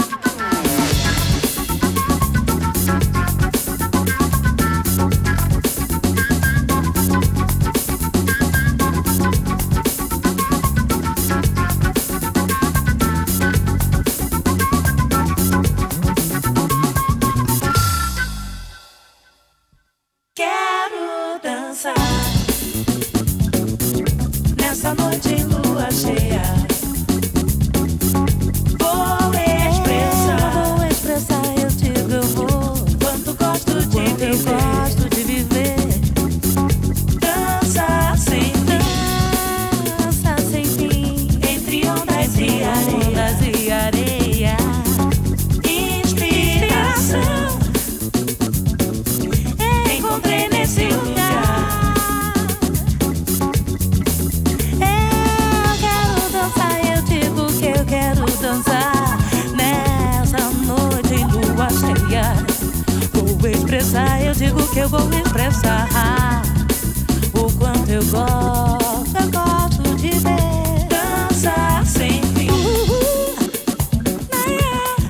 De eu vou expressar. O quanto eu gosto, eu gosto de ver. Dançar sem fim, Uhul.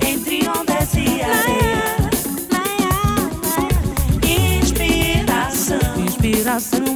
entre ondas e areia. Inspiração, Inspiração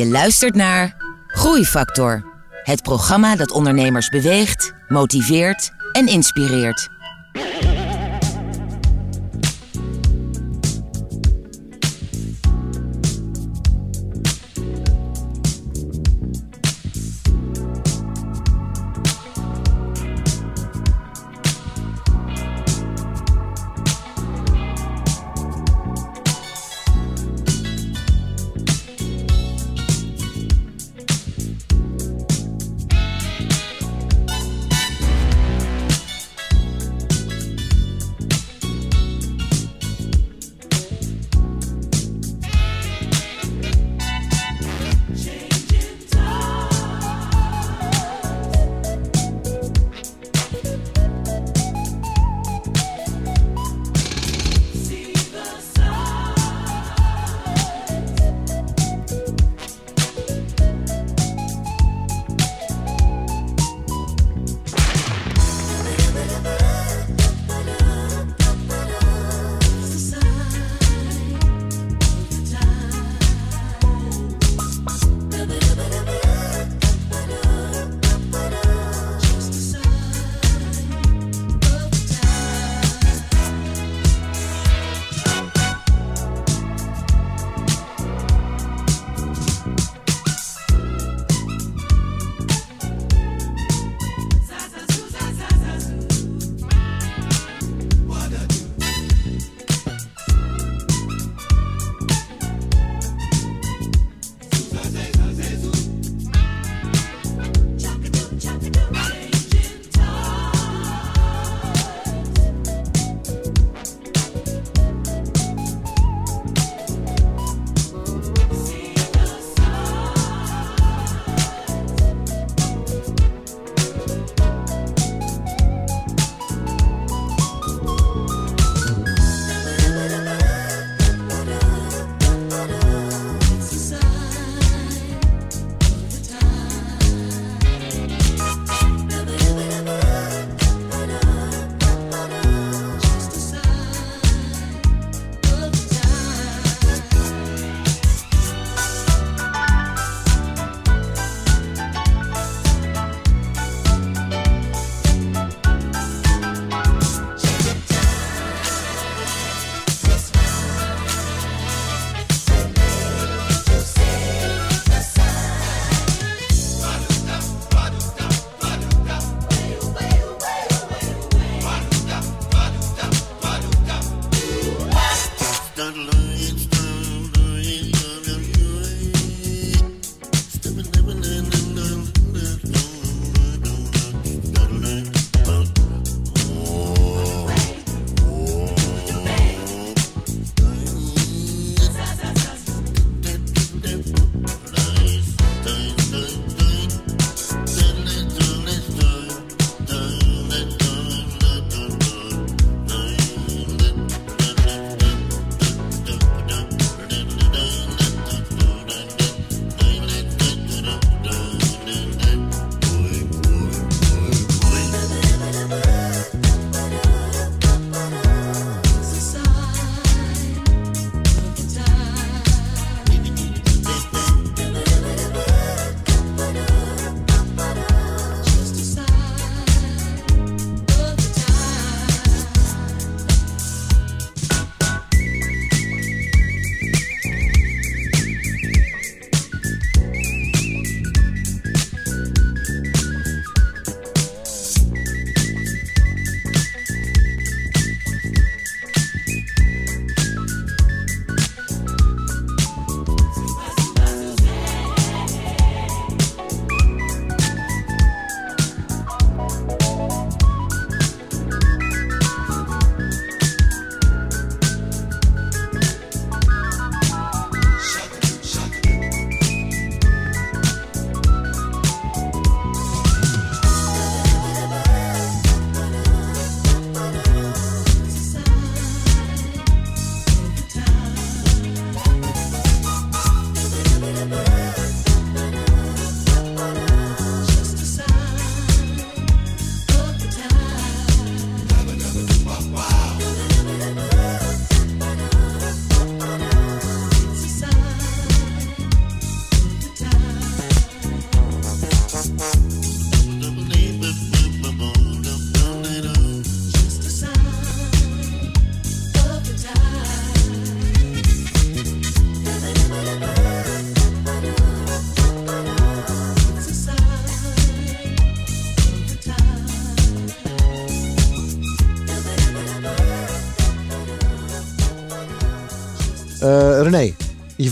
Je luistert naar Groeifactor. Het programma dat ondernemers beweegt, motiveert en inspireert.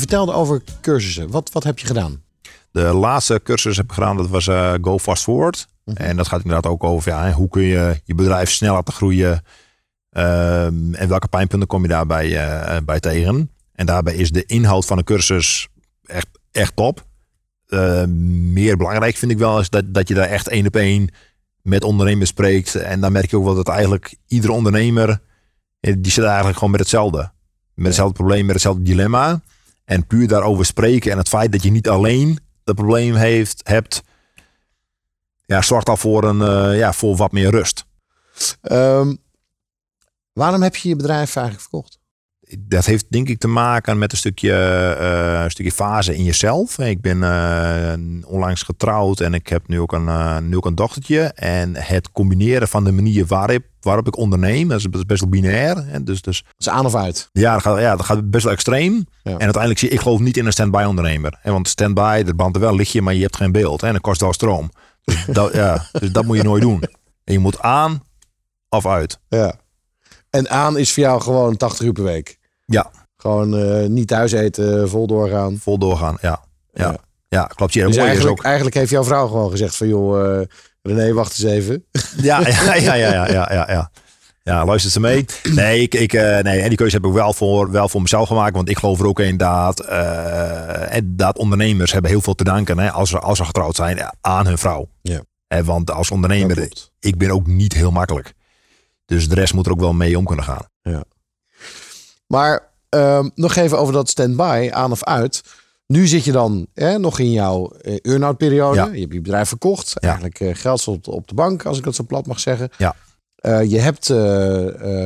Vertelde over cursussen. Wat, wat heb je gedaan? De laatste cursus heb ik gedaan, dat was eh, Go Fast Forward. En dat gaat inderdaad ook over ja, hoe kun je je bedrijf snel laten groeien. ehm, en welke pijnpunten kom je daarbij eh, bij tegen. En daarbij is de inhoud van een cursus echt, echt top. Eh, meer belangrijk vind ik wel is dat, dat je daar echt één op één met ondernemers spreekt. En dan merk je ook wel dat eigenlijk iedere ondernemer, eh, die zit eigenlijk gewoon met hetzelfde. Met hetzelfde probleem, met hetzelfde dilemma. En puur daarover spreken en het feit dat je niet alleen dat probleem heeft, hebt, ja, zorgt al voor, een, eh, ja, voor wat meer rust. Ehm, waarom heb je je bedrijf eigenlijk verkocht? Dat heeft denk ik te maken met een stukje, eh, een stukje fase in jezelf. Ik ben eh, onlangs getrouwd en ik heb nu ook, een, nu ook een dochtertje. En het combineren van de manier waarop, waarop ik onderneem, dat is best wel binair. hè. Dus, dus Dat is aan of uit. Ja, dat gaat, ja, dat gaat best wel extreem. En uiteindelijk zie ik, ik geloof niet in een stand-by ondernemer. Hè, want stand-by, dat brandt er wel lichtje, maar je hebt geen beeld. Hè, en dat kost wel stroom. Dus dat, ja, dus dat moet je nooit doen. En je moet aan of uit. Ja. En aan is voor jou gewoon 80 uur per week. Ja. Gewoon eh, niet thuis eten, vol doorgaan. Vol doorgaan, ja. Ja, ja. klopt. Ja, Dus mooi is eigenlijk, ook. eigenlijk heeft jouw vrouw gewoon gezegd van joh, eh, René, wacht eens even. Ja, ja, ja, ja, ja, ja, ja, ja. Ja, luistert ze mee? Nee, ik, ik, eh, nee, en die keuze heb ik wel voor, wel voor mezelf gemaakt. Want ik geloof er ook in dat, eh, en dat ondernemers hebben heel veel te danken hè, als, ze, als ze getrouwd zijn aan hun vrouw. Ja. En want als ondernemer, ik ben ook niet heel makkelijk. Dus de rest moet er ook wel mee om kunnen gaan. Maar ehm, nog even over dat stand-by, aan of uit. Nu zit je dan hè, nog in jouw eh, earn-out periode. Ja. Je hebt je bedrijf verkocht. Ja. Eigenlijk eh, geld stond op de bank, als ik dat zo plat mag zeggen. Ja. Eh, je hebt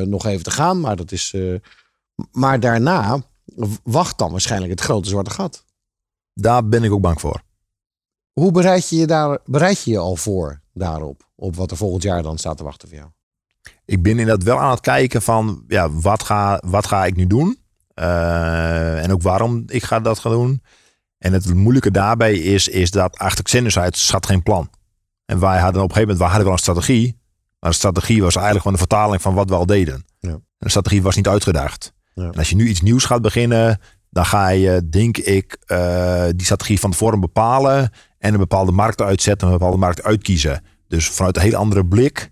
nog even te gaan, maar dat is. maar daarna wacht dan waarschijnlijk het grote zwarte gat. Daar ben ik ook bang voor. Hoe bereid je je, daar, bereid je je al voor daarop? Op wat er volgend jaar dan staat te wachten voor jou? ik ben inderdaad wel aan het kijken van ja, wat, ga, wat ga ik nu doen? Eh, en ook waarom ik ga dat gaan doen. En het moeilijke daarbij is, is dat achter Xenus uit zat geen plan. En wij hadden op een gegeven moment wij hadden wel een strategie. Maar de strategie was eigenlijk gewoon een vertaling van wat we al deden. Ja. En de strategie was niet uitgedaagd. Ja. En als je nu iets nieuws gaat beginnen, dan ga je, denk ik, eh, die strategie van tevoren bepalen. En een bepaalde markt uitzetten, een bepaalde markt uitkiezen. Dus vanuit een hele andere blik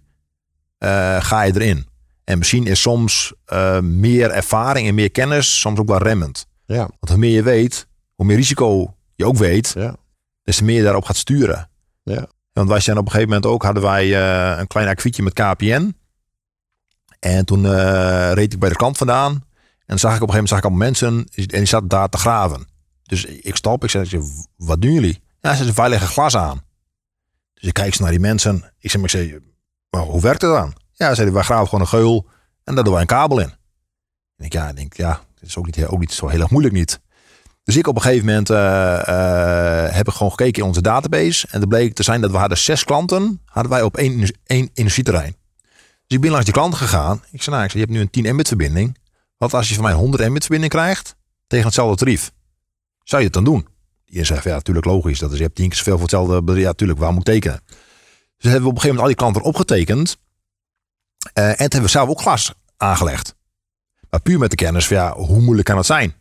eh, ga je erin. En misschien is soms eh, meer ervaring en meer kennis soms ook wel remmend. Ja. Want hoe meer je weet, hoe meer risico je ook weet, Ja. des te meer je daarop gaat sturen. Ja. Want wij zijn op een gegeven moment ook, hadden wij eh, een klein akkefietje met KPN. En toen eh, reed ik bij de klant vandaan. En dan zag ik op een gegeven moment zag ik allemaal mensen en die zaten daar te graven. Dus ik stop, ik zeg, wat doen jullie? Ja, ze wij leggen glas aan. Dus ik kijk naar die mensen. Ik zeg, maar, ik zeg maar hoe werkt het dan? Ja, zeiden wij graven gewoon een geul en daar doen wij een kabel in. En ik, ja, denk, ja, het is ook niet, ook niet zo heel erg moeilijk niet. Dus ik op een gegeven moment eh, eh, heb ik gewoon gekeken in onze database. En er bleek te zijn dat we hadden zes klanten, hadden wij op één, één industrieterrein. Dus ik ben langs die klanten gegaan. Ik zei, nou, ik zei, je hebt nu een 10 Mbit verbinding. Wat als je van mij een 100 Mbit verbinding krijgt tegen hetzelfde tarief? Zou je het dan doen? Je zegt, ja, natuurlijk logisch. Dat is, je hebt tien keer zoveel voor hetzelfde. Ja, natuurlijk, waar moet tekenen? Dus hebben we op een gegeven moment al die klanten opgetekend. Eh, en toen hebben we zelf ook glas aangelegd. Maar puur met de kennis van ja, hoe moeilijk kan het zijn?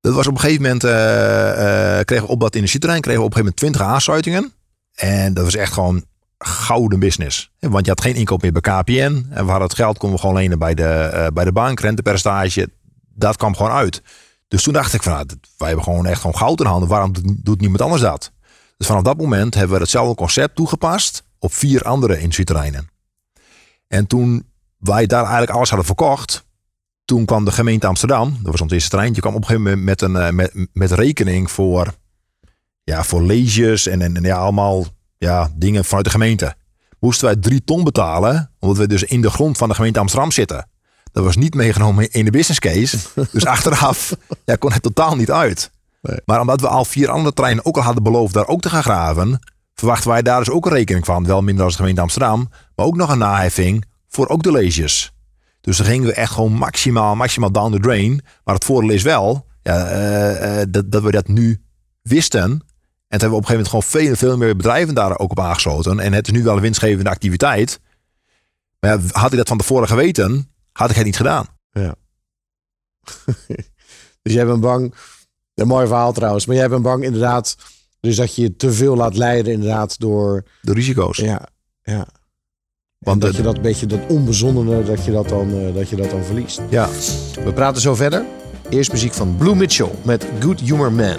Dat was op een gegeven moment, eh, eh, kregen we op dat industrieterrein, kregen we op een gegeven moment 20 aansluitingen. En dat was echt gewoon gouden business. Want je had geen inkoop meer bij KPN. En we hadden het geld, konden we gewoon lenen bij de, bij de bank, rentepercentage. Dat kwam gewoon uit. Dus toen dacht ik van, nou, wij hebben gewoon echt gewoon goud in handen. Waarom doet niemand anders dat? Dus vanaf dat moment hebben we hetzelfde concept toegepast op vier andere industrieterreinen. En toen wij daar eigenlijk alles hadden verkocht, toen kwam de gemeente Amsterdam, dat was ons eerste treintje, kwam op een gegeven moment met een eh, met, met rekening voor, ja, voor leges en, en, en ja, allemaal ja, dingen vanuit de gemeente. Moesten wij drie ton betalen, omdat we dus in de grond van de gemeente Amsterdam zitten. Dat was niet meegenomen in de business case. Dus achteraf ja, kon het totaal niet uit. Maar omdat we al vier andere treinen ook al hadden beloofd daar ook te gaan graven, verwachten wij daar dus ook een rekening van. Wel minder als de gemeente Amsterdam, maar ook nog een naheffing voor ook de leges. Dus dan gingen we echt gewoon maximaal, maximaal down the drain. Maar het voordeel is wel ja, eh, eh, dat, dat we dat nu wisten. En toen hebben we op een gegeven moment gewoon veel, veel meer bedrijven daar ook op aangesloten. En het is nu wel een winstgevende activiteit. Maar ja, had ik dat van tevoren geweten, had ik het niet gedaan. Ja. Dus jij bent bang. Een mooi verhaal trouwens. Maar jij bent bang inderdaad. Dus dat je je te veel laat leiden inderdaad door. De risico's. Ja, ja. Want dat je dat beetje dat onbezonnene, dat je dat dan, eh, dat je dat dan verliest. Ja. We praten zo verder. Eerst muziek van Blue Mitchell met Good Humor Man.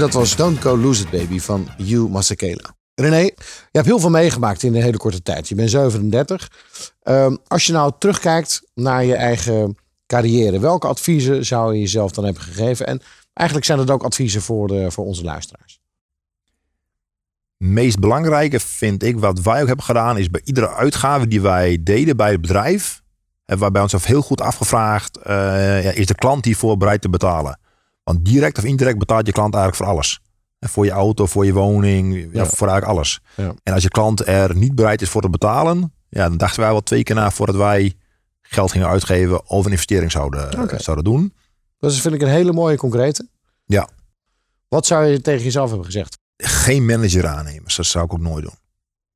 Dat was Don't Go Lose It Baby van Hugh Masekela. René, je hebt heel veel meegemaakt in een hele korte tijd. Je bent 37. Ehm, als je nou terugkijkt naar je eigen carrière, welke adviezen zou je jezelf dan hebben gegeven? En eigenlijk zijn het ook adviezen voor, de, voor onze luisteraars. meest belangrijke vind ik, wat wij ook hebben gedaan, is bij iedere uitgave die wij deden bij het bedrijf, hebben wij bij onszelf heel goed afgevraagd, eh, ja, is de klant hiervoor bereid te betalen? Want direct of indirect betaalt je klant eigenlijk voor alles. En Voor je auto, voor je woning, ja, Ja. voor eigenlijk alles. Ja. En als je klant er niet bereid is voor te betalen, ja, dan dachten wij wel twee keer na voordat wij geld gingen uitgeven of een investering zouden, zouden doen. Dat is, vind ik een hele mooie concrete. Ja. Wat zou je tegen jezelf hebben gezegd? geen manager aannemen. Dat zou ik ook nooit doen.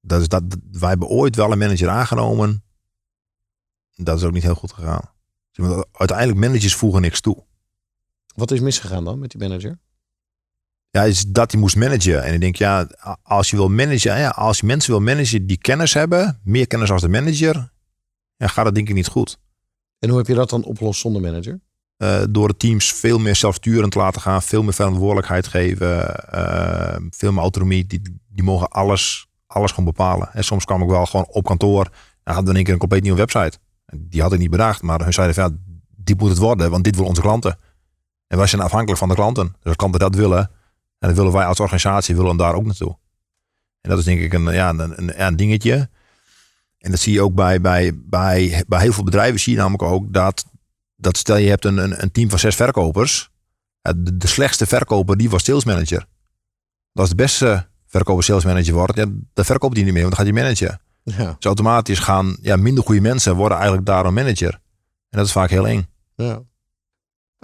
Dat is dat, wij hebben ooit wel een manager aangenomen. Dat is ook niet heel goed gegaan. Uiteindelijk managers voegen niks toe. Wat is misgegaan dan met die manager? Ja, is dat hij moest managen. En ik denk, ja, als je wil managen, ja, als je mensen wil managen die kennis hebben, meer kennis als de manager, ja, gaat dat denk ik niet goed. En hoe heb je dat dan opgelost zonder manager? Eh, door de teams veel meer zelfsturend te laten gaan, veel meer verantwoordelijkheid geven, eh, veel meer autonomie. Die, die mogen alles, alles gewoon bepalen. En soms kwam ik wel gewoon op kantoor en hadden we in één keer een compleet nieuwe website. Die had ik niet bedacht, maar hun zeiden van ja, dit moet het worden, want dit willen onze klanten. En wij zijn afhankelijk van de klanten. Dus als klanten dat willen, en dat willen wij als organisatie willen daar ook naartoe. En dat is denk ik een, ja, een, een, dingetje. En dat zie je ook bij, bij, bij, bij heel veel bedrijven, zie je namelijk ook dat dat stel je hebt een, een, een team van zes verkopers. De, de slechtste verkoper, die was sales manager. Als de beste verkoper sales manager wordt, ja, dan verkoopt die niet meer, want dan gaat hij managen. Ja. Dus automatisch gaan ja, minder goede mensen worden eigenlijk daarom manager. En dat is vaak heel eng. Ja.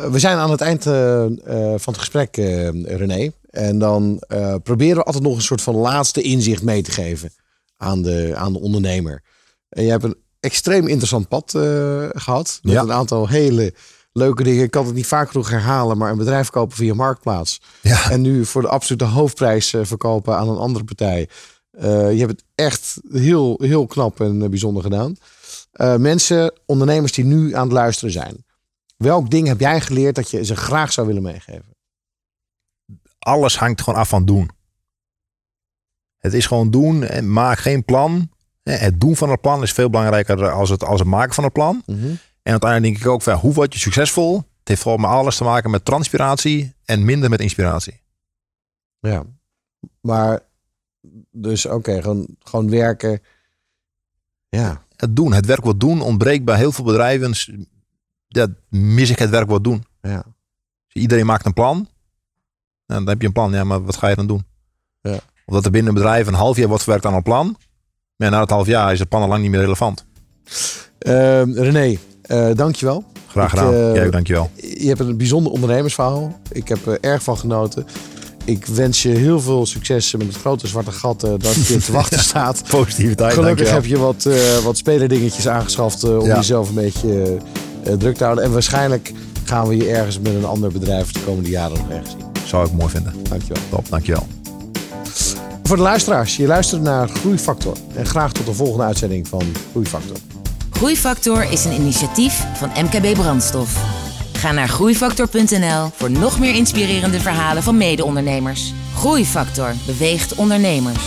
Eh, We zijn aan het eind eh, eh, van het gesprek, René. En dan proberen we altijd nog een soort van laatste inzicht mee te geven aan de, aan de ondernemer. En je hebt een extreem interessant pad eh, gehad. Met Ja. een aantal hele leuke dingen. Ik kan het niet vaak genoeg herhalen, maar een bedrijf kopen via Marktplaats. Ja. En nu voor de absolute hoofdprijs verkopen aan een andere partij. Eh, je hebt het echt heel, heel knap en bijzonder gedaan. Mensen, ondernemers die nu aan het luisteren zijn. Welk ding heb jij geleerd dat je ze graag zou willen meegeven? Alles hangt gewoon af van doen. Het is gewoon doen en maak geen plan. Het doen van het plan is veel belangrijker als het, als het maken van het plan. En uiteindelijk denk ik ook van hoe word je succesvol? Het heeft volgens mij alles te maken met transpiratie en minder met inspiratie. Ja. Maar, dus oké, gewoon, gewoon werken. Ja. Het doen, het werk wat doen ontbreekt bij heel veel bedrijven. Dat mis ik het werk wat doen. Ja. Iedereen maakt een plan. En dan heb je een plan, ja, maar wat ga je dan doen? Ja. Of dat er binnen een bedrijf een half jaar wordt verwerkt aan een plan. Maar na het half jaar is het plan al lang niet meer relevant. Ehm, René, eh dankjewel. Graag Ik, gedaan. eh, Jij ook, dankjewel. Je hebt een bijzonder ondernemersverhaal. Ik heb er erg van genoten. Ik wens je heel veel succes met het grote zwarte gat eh, dat je te wachten staat. Positiviteit, Gelukkig dankjewel. heb je wat, wat spelerdingetjes aangeschaft om Ja. jezelf een beetje druk te houden. En waarschijnlijk gaan we je ergens met een ander bedrijf de komende jaren nog ergens zien. Zou ik mooi vinden. Dankjewel. Top, dankjewel. Voor de luisteraars, je luistert naar Groeifactor. En graag tot de volgende uitzending van Groeifactor. Groeifactor is een initiatief van MKB Brandstof. Ga naar groeifactor.nl voor nog meer inspirerende verhalen van mede-ondernemers. Groeifactor beweegt ondernemers.